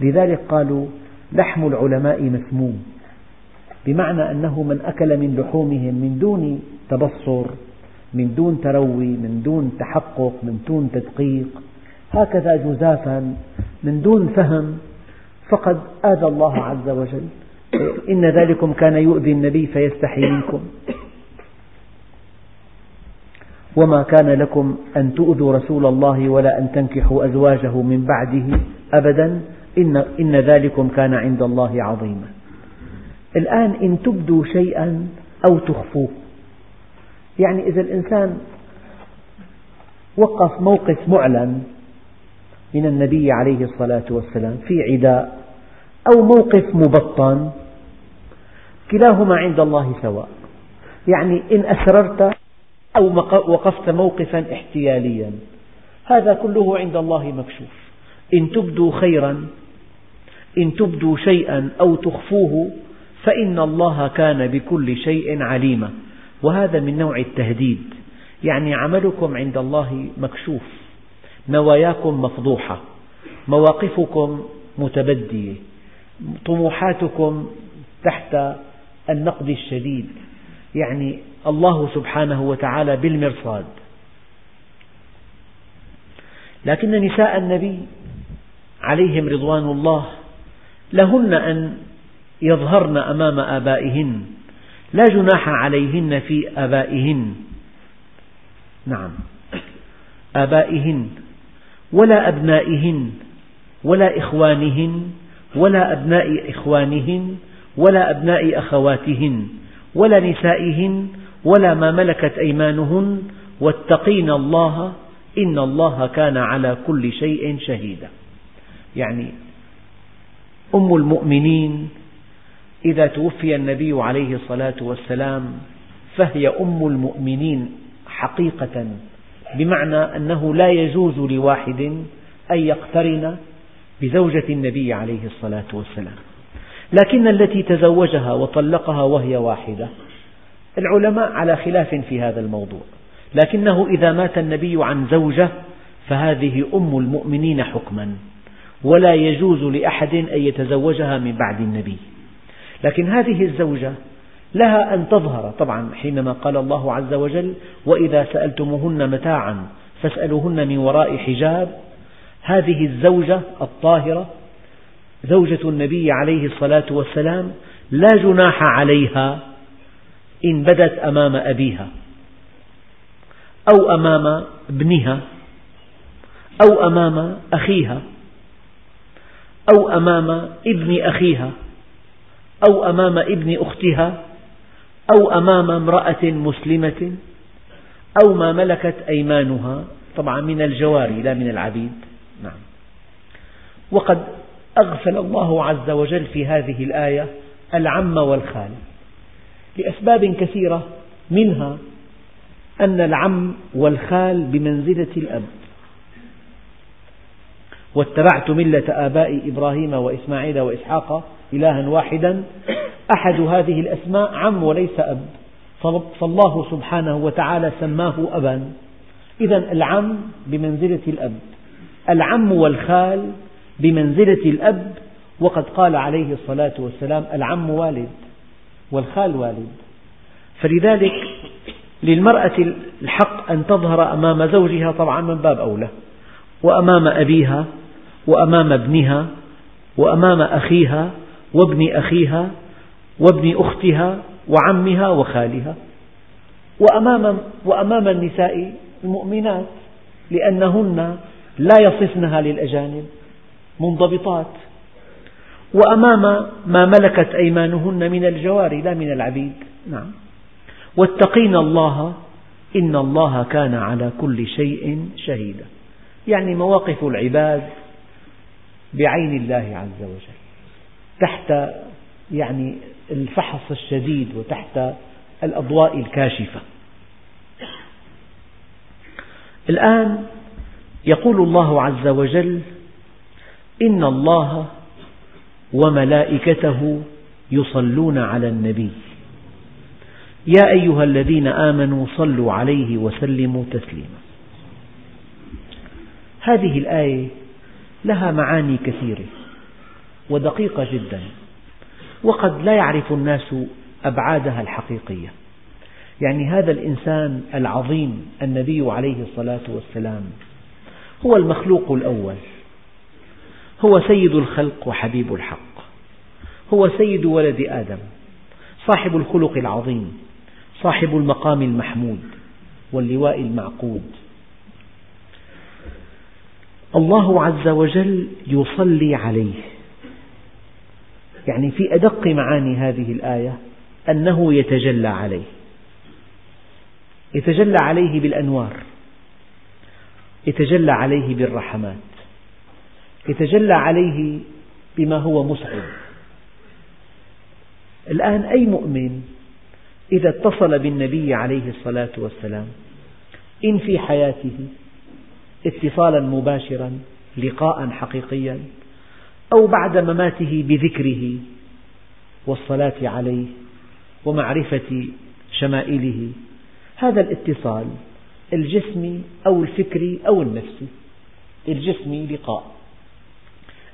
لذلك قالوا لحم العلماء مسموم. بمعنى أنه من أكل من لحومهم من دون تبصر من دون تروي من دون تحقق من دون تدقيق. هكذا جزافا من دون فهم. فقد آذى الله عز وجل. إن ذلكم كان يؤذي النبي فيستحي منكم. وما كان لكم أن تؤذوا رسول الله ولا أن تنكحوا أزواجه من بعده أبدا. إن, إن ذلكم كان عند الله عظيما. الآن إن تبدوا شيئا أو تخفوه. يعني إذا الإنسان وقف موقف معلن من النبي عليه الصلاة والسلام في عداء أو موقف مبطن كلاهما عند الله سواء. يعني إن أسررت أو وقفت موقفا احتياليا هذا كله عند الله مكشوف. إن تبدوا خيرا إن تبدوا شيئا أو تخفوه فإن الله كان بكل شيء عليما. وهذا من نوع التهديد. يعني عملكم عند الله مكشوف نواياكم مفضوحة مواقفكم متبدية طموحاتكم تحت النقد الشديد. يعني الله سبحانه وتعالى بالمرصاد. لكن نساء النبي عليهم رضوان الله لهن أن يظهرن أمام آبائهن لا جناح عليهن في آبائهن. نعم. آبائهن ولا أبنائهن ولا إخوانهن ولا أبناء إخوانهن ولا أبناء أخواتهن ولا نسائهن ولا ما ملكت أيمانهن. واتقين الله إن الله كان على كل شيء شهيدا. يعني أم المؤمنين إذا توفي النبي عليه الصلاة والسلام فهي أم المؤمنين حقيقة بمعنى أنه لا يجوز لواحد أن يقترن بزوجة النبي عليه الصلاة والسلام. لكن التي تزوجها وطلقها وهي واحدة العلماء على خلاف في هذا الموضوع. لكنه إذا مات النبي عن زوجة فهذه أم المؤمنين حكما. ولا يجوز لأحد أن يتزوجها من بعد النبي. لكن هذه الزوجة لها أن تظهر طبعا حينما قال الله عز وجل وإذا سألتموهن متاعا فاسألوهن من وراء حجاب. هذه الزوجة الطاهرة زوجة النبي عليه الصلاة والسلام لا جناح عليها إن بدت أمام أبيها أو أمام ابنها أو أمام أخيها. أو أمام ابن أخيها أو أمام ابن أختها أو أمام امرأة مسلمة أو ما ملكت أيمانها طبعا من الجواري لا من العبيد. نعم. وقد أغفل الله عز وجل في هذه الآية العم والخال لأسباب كثيرة منها أن العم والخال بمنزلة الأب. واتبعت ملة آباء إبراهيم وإسماعيل وإسحاق إلها واحدا. أحد هذه الأسماء عم وليس أب. فالله سبحانه وتعالى سماه أبا. إذا العم بمنزلة الأب. العم والخال بمنزلة الأب. وقد قال عليه الصلاة والسلام العم والد والخال والد. فلذلك للمرأة الحق أن تظهر أمام زوجها طبعا من باب أولى. وأمام أبيها وأمام ابنها وأمام أخيها وابن أخيها وابن أختها وعمها وخالها. وأمام, وأمام النساء المؤمنات لأنهن لا يصفنها للأجانب منضبطات. وأمام ما ملكت أيمانهن من الجواري لا من العبيد. نعم. واتقين الله إن الله كان على كل شيء شهيدا. يعني مواقف العباد بعين الله عز وجل تحت يعني الفحص الشديد وتحت الأضواء الكاشفة. الآن يقول الله عز وجل إن الله وملائكته يصلون على النبي. يا أيها الذين آمنوا صلوا عليه وسلموا تسليما. هذه الآية لها معاني كثيرة ودقيقة جدا. وقد لا يعرف الناس أبعادها الحقيقية. يعني هذا الإنسان العظيم النبي عليه الصلاة والسلام هو المخلوق الأول. هو سيد الخلق وحبيب الحق. هو سيد ولد آدم صاحب الخلق العظيم صاحب المقام المحمود واللواء المعقود. الله عز وجل يصلي عليه. يعني في أدق معاني هذه الآية أنه يتجلى عليه. يتجلى عليه بالأنوار. يتجلى عليه بالرحمات. يتجلى عليه بما هو مسعد الآن أي مؤمن إذا اتصل بالنبي عليه الصلاة والسلام إن في حياته اتصالا مباشرا لقاء حقيقيا أو بعد مماته بذكره والصلاة عليه ومعرفة شمائله. هذا الاتصال الجسمي أو الفكري أو النفسي. الجسمي لقاء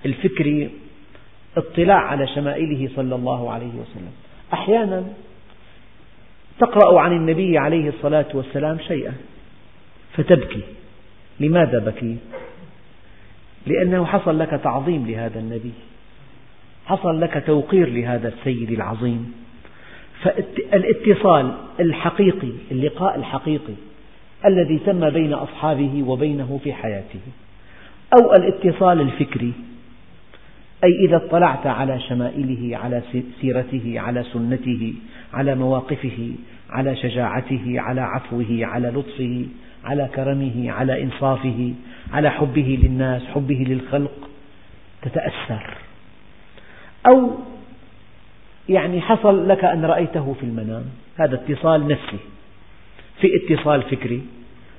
الفكري اطلاع على شمائله صلى الله عليه وسلم. أحيانا تقرأ عن النبي عليه الصلاة والسلام شيئا فتبكي. لماذا بكيت؟ لأنه حصل لك تعظيم لهذا النبي حصل لك توقير لهذا السيد العظيم فالاتصال الحقيقي اللقاء الحقيقي الذي تم بين أصحابه وبينه في حياته أو الاتصال الفكري أي إذا اطلعت على شمائله على سيرته على سنته على مواقفه على شجاعته على عفوه على لطفه على كرمه على إنصافه على حبه للناس حبه للخلق تتأثر. أو يعني حصل لك أن رأيته في المنام. هذا اتصال نفسي. في اتصال فكري.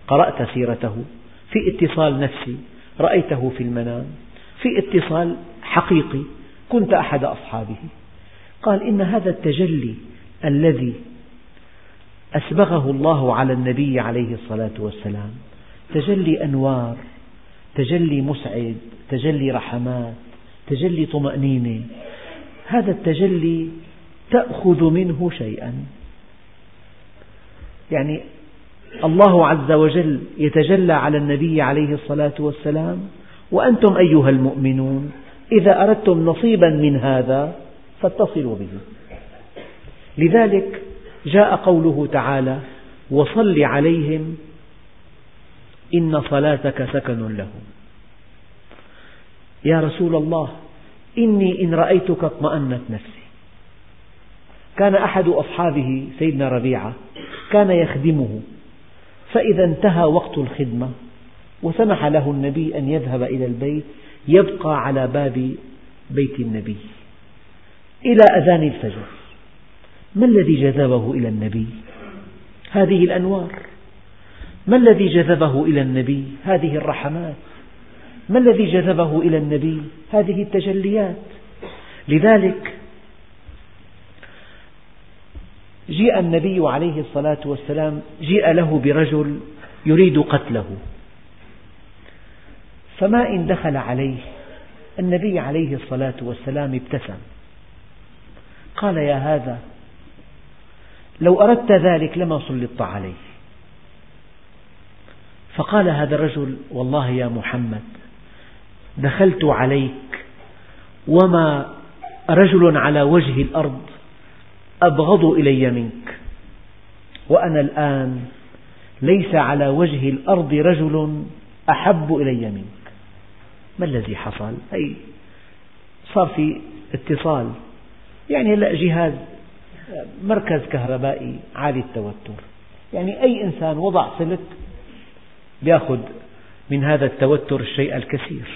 قرأت سيرته. في اتصال نفسي. رأيته في المنام. في اتصال حقيقي. كنت أحد أصحابه. قال إن هذا التجلي الذي أسبغه الله على النبي عليه الصلاة والسلام. تجلي أنوار تجلي مسعد تجلي رحمات تجلي طمأنينة. هذا التجلي تأخذ منه شيئا. يعني الله عز وجل يتجلى على النبي عليه الصلاة والسلام. وأنتم أيها المؤمنون إذا أردتم نصيبا من هذا فاتصلوا به. لذلك جاء قوله تعالى وصل عليهم إن صلاتك سكن لهم. يا رسول الله إني إن رأيتك اطمأنت نفسي. كان أحد أصحابه سيدنا ربيعة كان يخدمه فإذا انتهى وقت الخدمة وسمح له النبي أن يذهب إلى البيت يبقى على باب بيت النبي إلى أذان الفجر. ما الذي جذبه إلى النبي؟ هذه الأنوار ما الذي جذبه إلى النبي؟ هذه الرحمات ما الذي جذبه إلى النبي؟ هذه التجليات لذلك جيء النبي عليه الصلاة والسلام جيء له برجل يريد قتله فما إن دخل عليه النبي عليه الصلاة والسلام ابتسم قال يا هذا لو أردت ذلك لما سلطت عليه. فقال هذا الرجل والله يا محمد دخلت عليك وما رجل على وجه الأرض أبغض إلي منك وأنا الآن ليس على وجه الأرض رجل أحب إلي منك. ما الذي حصل؟ أي صار في اتصال يعني هلا جهاز. مركز كهربائي عالي التوتر. يعني أي إنسان وضع سلك يأخذ من هذا التوتر الشيء الكثير.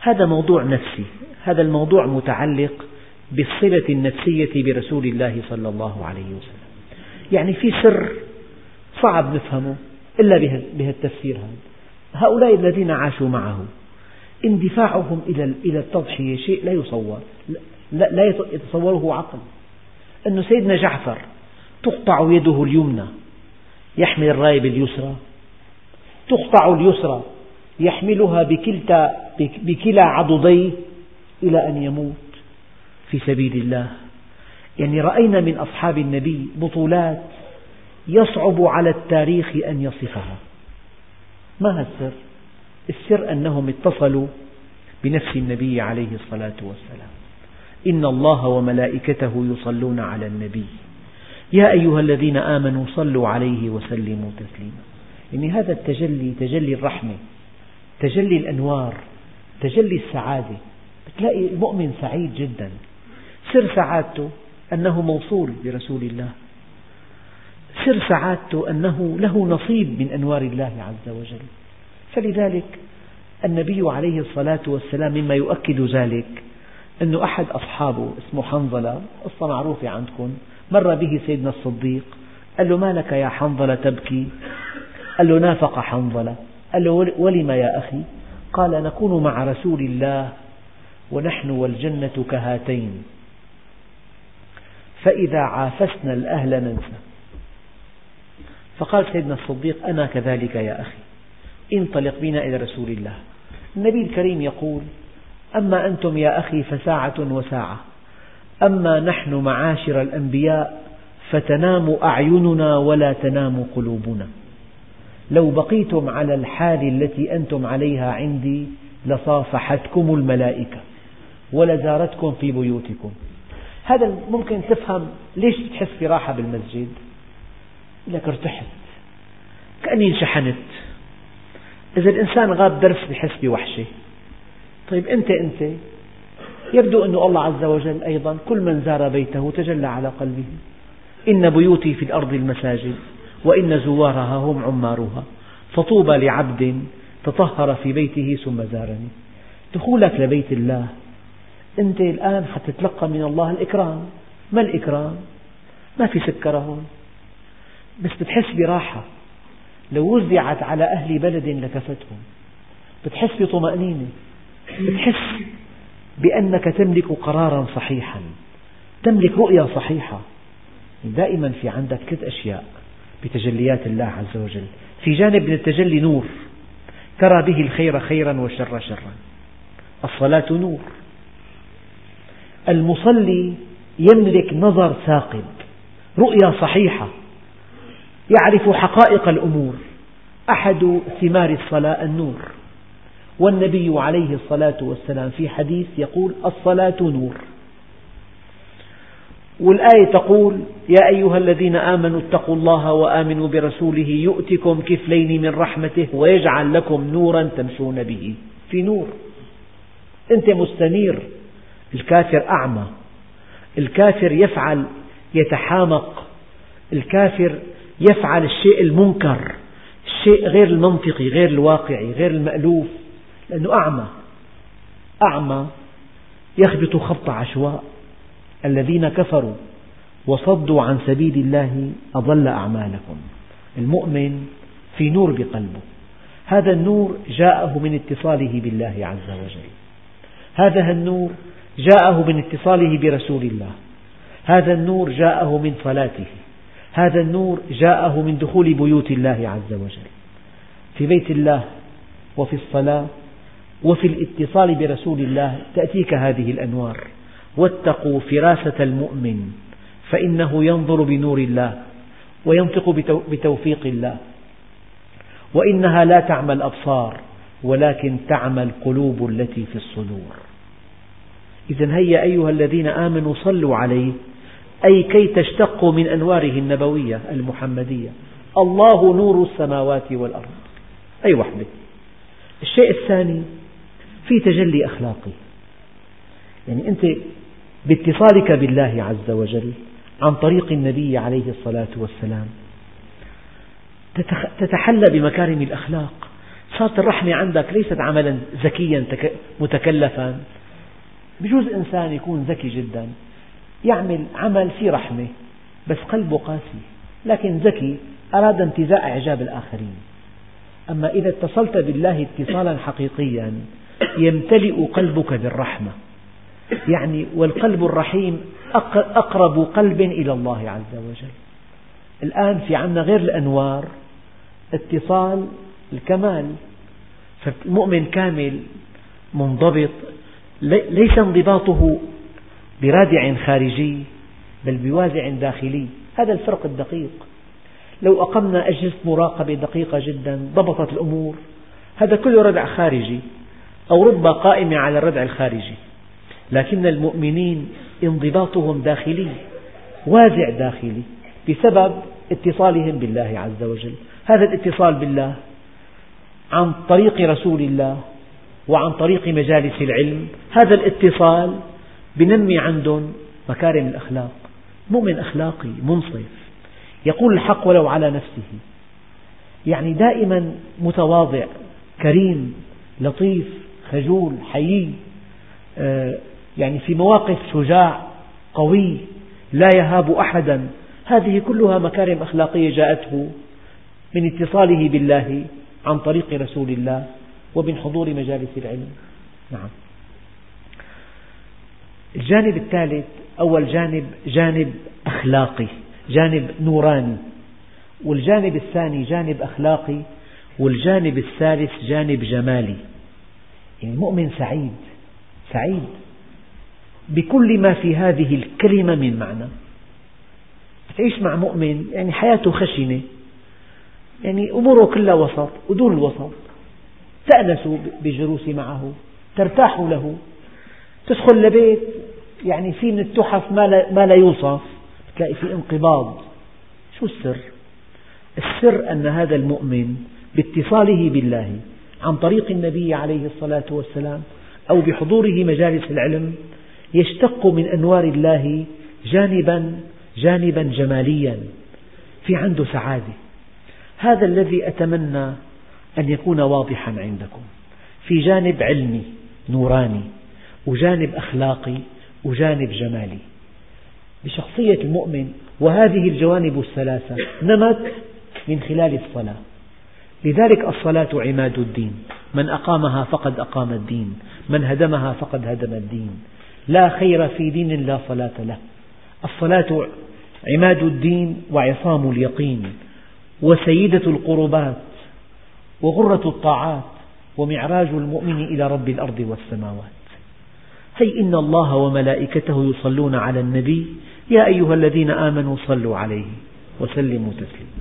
هذا موضوع نفسي. هذا الموضوع متعلق بالصلة النفسية برسول الله صلى الله عليه وسلم. يعني في سر صعب نفهمه إلا بهالتفسير هذا. هؤلاء الذين عاشوا معه اندفاعهم إلى التضحية شيء لا يصور. لا يتصوره عقل. أن سيدنا جعفر تقطع يده اليمنى يحمل الراية باليسرى تقطع اليسرى يحملها بكلتا بكلا عضديه إلى أن يموت. في سبيل الله يعني رأينا من أصحاب النبي بطولات يصعب على التاريخ أن يصفها. ما السر؟ السر أنهم اتصلوا بنفس النبي عليه الصلاة والسلام. إن الله وملائكته يصلون على النبي. يا أيها الذين آمنوا صلوا عليه وسلموا تسليما. يعني هذا التجلي تجلي الرحمة تجلي الأنوار تجلي السعادة. تلاقي المؤمن سعيد جدا. سر سعادته أنه موصول برسول الله. سر سعادته أنه له نصيب من أنوار الله عز وجل. فلذلك النبي عليه الصلاة والسلام مما يؤكد ذلك. أن أحد أصحابه اسمه حنظلة قصة معروفة عندكم. مر به سيدنا الصديق قال له ما لك يا حنظلة تبكي؟ قال له نافق حنظلة. قال له ولم يا أخي؟ قال نكون مع رسول الله ونحن والجنة كهاتين. فإذا عافسنا الأهل ننسى. فقال سيدنا الصديق أنا كذلك يا أخي انطلق بنا إلى رسول الله. النبي الكريم يقول أما أنتم يا أخي فساعة وساعة. أما نحن معاشر الأنبياء فتنام أعيننا ولا تنام قلوبنا. لو بقيتم على الحال التي أنتم عليها عندي لصافحتكم الملائكة ولزارتكم في بيوتكم. هذا ممكن تفهم ليش تحس براحة بالمسجد؟ لك ارتحت. كأني انشحنت. إذا الإنسان غاب درس بحس بوحشة. طيب أنت أنت. يبدو أن الله عز وجل أيضا كل من زار بيته تجلى على قلبه. إن بيوتي في الأرض المساجد وإن زوارها هم عمارها. فطوبى لعبد تطهر في بيته ثم زارني. دخولك لبيت الله. أنت الآن حتتلقى من الله الإكرام. ما الإكرام؟ ما في سكرة هون. بس بتحس براحة. لو وزعت على أهل بلد لكفتهم. بتحس بطمأنينة. بتحس بأنك تملك قرارا صحيحا تملك رؤية صحيحة. دائما في عندك ثلاث أشياء بتجليات الله عز وجل. في جانب من التجلي نور ترى به الخير خيرا والشر شرا. الصلاة نور. المصلي يملك نظر ثاقب رؤية صحيحة يعرف حقائق الأمور. أحد ثمار الصلاة النور. والنبي عليه الصلاة والسلام في حديث يقول الصلاة نور. والآية تقول يا أيها الذين آمنوا اتقوا الله وآمنوا برسوله يؤتكم كفلين من رحمته ويجعل لكم نورا تمشون به في نور. أنت مستنير. الكافر أعمى. الكافر يفعل يتحامق. الكافر يفعل الشيء المنكر. الشيء غير المنطقي غير الواقعي غير المألوف. لأنه أعمى. أعمى يخبط خبط عشواء. الذين كفروا وصدوا عن سبيل الله أضل أعمالكم. المؤمن في نور بقلبه. هذا النور جاءه من اتصاله بالله عز وجل. هذا النور جاءه من اتصاله برسول الله. هذا النور جاءه من صلاته. هذا النور جاءه من دخول بيوت الله عز وجل. في بيت الله وفي الصلاة وفي الاتصال برسول الله تأتيك هذه الأنوار. واتقوا فراسة المؤمن فإنه ينظر بنور الله وينطق بتوفيق الله. وإنها لا تعمى الأبصار ولكن تعمى القلوب التي في الصدور. إذا هيا أيها الذين آمنوا صلوا عليه أي كي تشتقوا من أنواره النبوية المحمدية. الله نور السماوات والأرض. أي وحدة. الشيء الثاني في تجلي أخلاقي. يعني أنت باتصالك بالله عز وجل عن طريق النبي عليه الصلاة والسلام تتحلى بمكارم الأخلاق. صارت الرحمة عندك ليست عملا ذكيا متكلفا. بجوز إنسان يكون ذكي جدا يعمل عمل فيه رحمة بس قلبه قاسي. لكن ذكي أراد انتزاع إعجاب الآخرين. أما إذا اتصلت بالله اتصالا حقيقيا يمتلئ قلبك بالرحمة. يعني والقلب الرحيم أقرب قلب إلى الله عز وجل. الآن في عنا غير الأنوار اتصال الكمال. فالمؤمن كامل منضبط ليس انضباطه برادع خارجي بل بوازع داخلي. هذا الفرق الدقيق. لو أقمنا أجهزة مراقبة دقيقة جدا ضبطت الأمور هذا كله ردع خارجي. أو رب على الردع الخارجي. لكن المؤمنين انضباطهم داخلي وازع داخلي بسبب اتصالهم بالله عز وجل. هذا الاتصال بالله عن طريق رسول الله وعن طريق مجالس العلم. هذا الاتصال بنمي عندهم مكارم الأخلاق. مؤمن أخلاقي منصف. يقول الحق ولو على نفسه. يعني دائما متواضع كريم لطيف خجول حيي آه، يعني في مواقف شجاع قوي لا يهاب أحدا. هذه كلها مكارم أخلاقية جاءته من اتصاله بالله عن طريق رسول الله ومن حضور مجالس العلم. نعم. الجانب الثالث أول جانب جانب أخلاقي جانب نوراني. والجانب الثاني جانب أخلاقي والجانب الثالث جانب جمالي. يعني مؤمن سعيد سعيد بكل ما في هذه الكلمة من معنى. تعيش مع مؤمن يعني حياته خشنة يعني أموره كلها وسط ودون الوسط تأنس بالجلوس معه ترتاح له. تدخل لبيت يعني في من التحف ما لا, ما لا يوصف. تلاقي في انقباض. شو السر؟ السر أن هذا المؤمن باتصاله بالله. عن طريق النبي عليه الصلاة والسلام أو بحضوره مجالس العلم يشتق من أنوار الله جانبا جانبا جماليا في عنده سعادة. هذا الذي أتمنى أن يكون واضحا عندكم. في جانب علمي نوراني وجانب أخلاقي وجانب جمالي. بشخصية المؤمن وهذه الجوانب الثلاثة نمت من خلال الصلاة. لذلك الصلاة عماد الدين. من أقامها فقد أقام الدين. من هدمها فقد هدم الدين. لا خير في دين لا صلاة له. الصلاة عماد الدين وعصام اليقين وسيدة القربات وغرة الطاعات ومعراج المؤمن إلى رب الأرض والسماوات. هي إن الله وملائكته يصلون على النبي. يا أيها الذين آمنوا صلوا عليه وسلموا تسليما.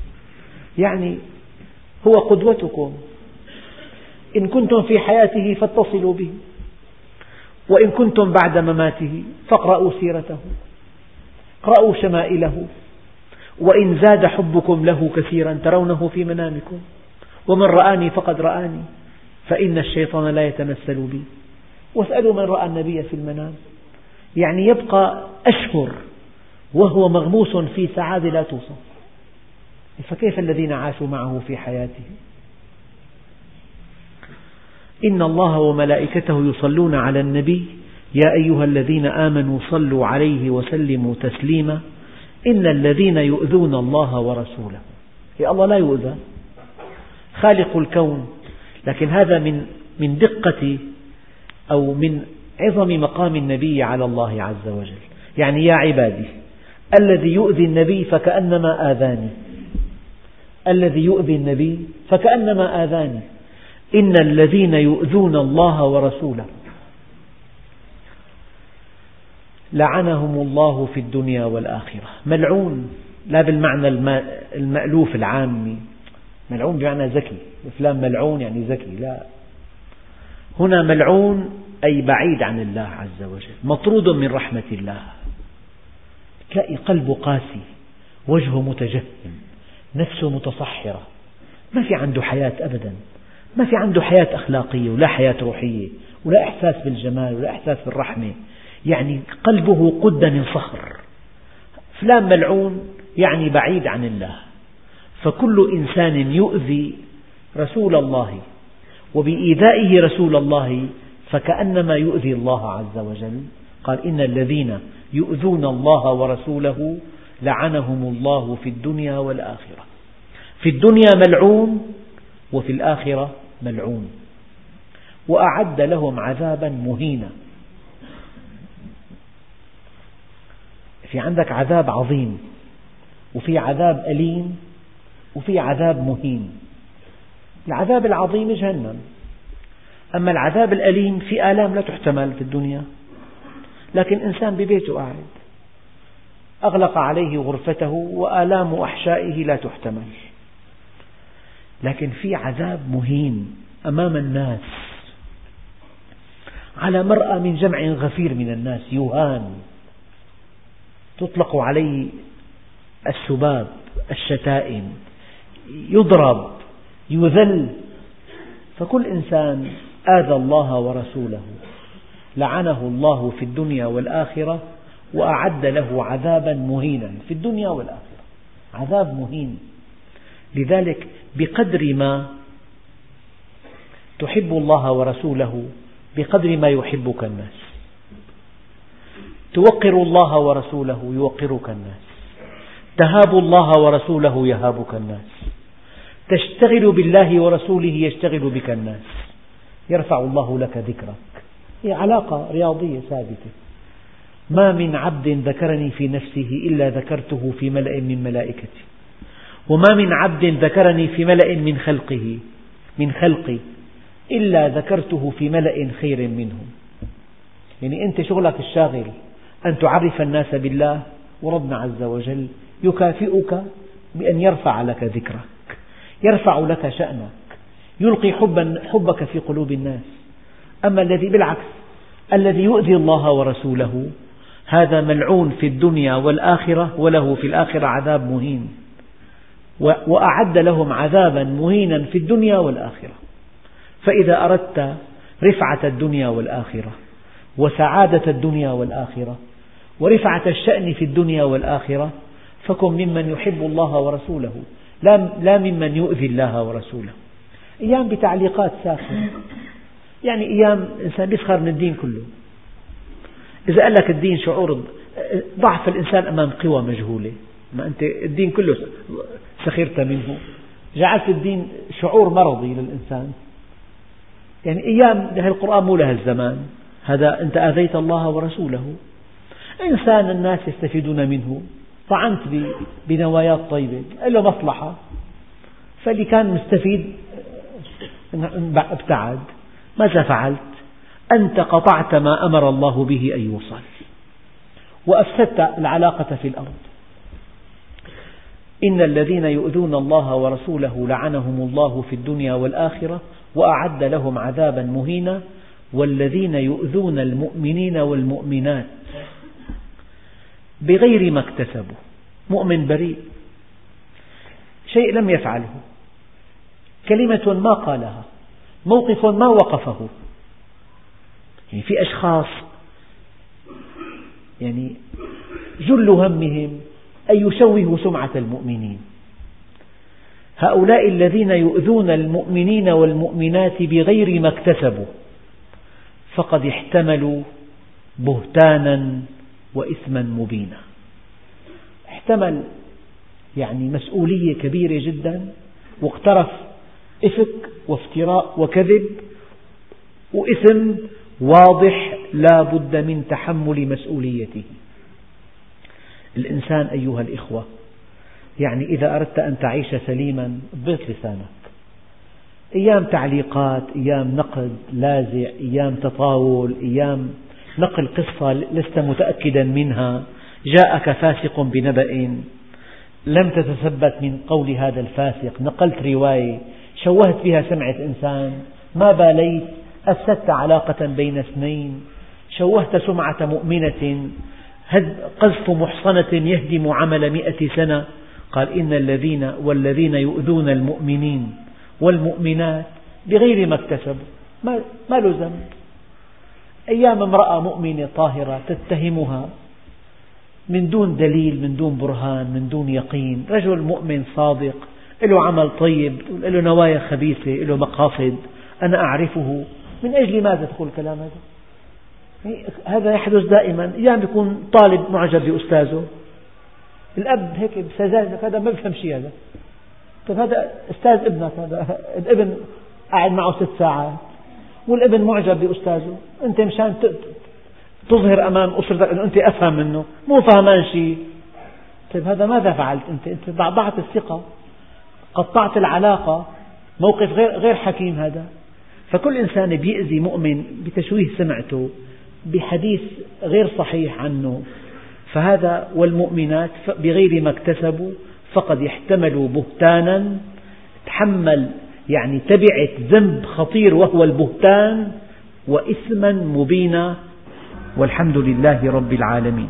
يعني هو قدوتكم. إن كنتم في حياته فاتصلوا به. وإن كنتم بعد مماته فاقرأوا سيرته. اقرأوا شمائله. وإن زاد حبكم له كثيرا ترونه في منامكم. ومن رآني فقد رآني. فإن الشيطان لا يتمثل بي. واسألوا من رأى النبي في المنام. يعني يبقى أشهر. وهو مغموس في سعادة لا توصف. فكيف الذين عاشوا معه في حياته؟ إن الله وملائكته يصلون على النبي يا أيها الذين آمنوا صلوا عليه وسلموا تسليما إن الذين يؤذون الله ورسوله. يا الله لا يؤذى. خالق الكون. لكن هذا من من دقة أو من عظم مقام النبي على الله عز وجل. يعني يا عبادي الذي يؤذي النبي فكأنما آذاني. الذي يؤذي النبي فكأنما آذاني. إن الذين يؤذون الله ورسوله لعنهم الله في الدنيا والآخرة. ملعون لا بالمعنى المألوف العامي ملعون بمعنى ذكي. فلان ملعون يعني ذكي لا. هنا ملعون أي بعيد عن الله عز وجل. مطرود من رحمة الله. تلاقي قلبه قاسي وجهه متجهم نفسه متصحرة. ما في عنده حياة أبدا. ما في عنده حياة أخلاقية ولا حياة روحية ولا إحساس بالجمال ولا إحساس بالرحمة. يعني قلبه قد من صخر. فلان ملعون يعني بعيد عن الله. فكل إنسان يؤذي رسول الله وبإيذائه رسول الله فكأنما يؤذي الله عز وجل. قال إن الذين يؤذون الله ورسوله لعنهم الله في الدنيا والآخرة. في الدنيا ملعون وفي الآخرة ملعون. وأعد لهم عذابا مهينا. في عندك عذاب عظيم وفي عذاب أليم وفي عذاب مهين. العذاب العظيم جهنم. أما العذاب الأليم في آلام لا تحتمل في الدنيا. لكن إنسان ببيته قاعد. أغلق عليه غرفته وآلام أحشائه لا تحتمل. لكن في عذاب مهين أمام الناس. على مرأى من جمع غفير من الناس يهان تطلق عليه السباب الشتائم. يضرب يذل. فكل إنسان آذى الله ورسوله. لعنه الله في الدنيا والآخرة. وأعد له عذابا مهينا في الدنيا والآخرة. عذاب مهين. لذلك بقدر ما تحب الله ورسوله بقدر ما يحبك الناس. توقر الله ورسوله يوقرك الناس. تهاب الله ورسوله يهابك الناس. تشتغل بالله ورسوله يشتغل بك الناس. يرفع الله لك ذكرك. هي علاقة رياضية ثابتة. ما من عبد ذكرني في نفسه إلا ذكرته في ملأ من ملائكتي. وما من عبد ذكرني في ملأ من خلقه من خلقي إلا ذكرته في ملأ خير منهم يعني أنت شغلك الشاغل أن تعرف الناس بالله وربنا عز وجل يكافئك بأن يرفع لك ذكرك يرفع لك شأنك يلقي حبا حبك في قلوب الناس. أما الذي بالعكس الذي يؤذي الله ورسوله هذا ملعون في الدنيا والآخرة وله في الآخرة عذاب مهين. وأعد لهم عذابا مهينا في الدنيا والآخرة. فإذا أردت رفعة الدنيا والآخرة وسعادة الدنيا والآخرة ورفعة الشأن في الدنيا والآخرة فكن ممن يحب الله ورسوله لا ممن يؤذي الله ورسوله. أيام بتعليقات ساخنة. يعني أيام الإنسان يسخر من الدين كله. إذا قال لك الدين شعور ضعف الإنسان أمام قوى مجهولة. ما أنت الدين كله سخرت منه. جعلت الدين شعور مرضي للإنسان. يعني أيام القرآن مو لها الزمان. هذا أنت آذيت الله ورسوله. إنسان الناس يستفيدون منه. طعنت بنوايات طيبة. له مصلحة. فاللي كان مستفيد ابتعد. ماذا فعلت؟ أنت قطعت ما أمر الله به أن يوصل. وأفسدت العلاقة في الأرض. إن الذين يؤذون الله ورسوله لعنهم الله في الدنيا والآخرة وأعد لهم عذابا مهينا والذين يؤذون المؤمنين والمؤمنات بغير ما اكتسبوا. مؤمن بريء. شيء لم يفعله. كلمة ما قالها. موقف ما وقفه. يعني في أشخاص يعني جل همهم أن يشوهوا سمعة المؤمنين. هؤلاء الذين يؤذون المؤمنين والمؤمنات بغير ما اكتسبوا فقد احتملوا بهتانا وإثما مبينا. احتمل يعني مسؤولية كبيرة جدا واقترف إفك وافتراء وكذب وإثم واضح لا بد من تحمل مسؤوليته. الإنسان أيها الإخوة يعني إذا أردت أن تعيش سليما ضبط لسانك. أيام تعليقات أيام نقد لاذع أيام تطاول أيام نقل قصة لست متأكدا منها جاءك فاسق بنبأ. لم تتثبت من قول هذا الفاسق نقلت رواية شوهت بها سمعة إنسان ما باليت أفسدت علاقة بين اثنين شوهت سمعة مؤمنة قذف محصنة يهدم عمل مئة سنة. قال إن الذين والذين يؤذون المؤمنين والمؤمنات بغير ما اكتسبوا. ما له ذنب. أيام امرأة مؤمنة طاهرة تتهمها من دون دليل من دون برهان من دون يقين. رجل مؤمن صادق له عمل طيب له نوايا خبيثة له مقاصد. أنا أعرفه من أجل ماذا تقول الكلام هذا؟ هذا يحدث دائما. أيام يكون طالب معجب بأستاذه. الأب هيك بسذاجة هذا ما بفهم شيء هذا. طيب هذا أستاذ ابنك هذا. الابن قاعد معه ست ساعات. والابن معجب بأستاذه. أنت مشان تظهر أمام أسرتك أنه أنت أفهم منه. مو فهمان شيء. طيب هذا ماذا فعلت أنت؟ أنت ضعضعت الثقة. قطعت العلاقة. موقف غير, غير حكيم هذا. فكل إنسان بيأذي مؤمن بتشويه سمعته بحديث غير صحيح عنه. فهذا والمؤمنات بغير ما اكتسبوا فقد احتملوا بهتانا. تحمل يعني تبعة ذنب خطير وهو البهتان وإثما مبينا. والحمد لله رب العالمين.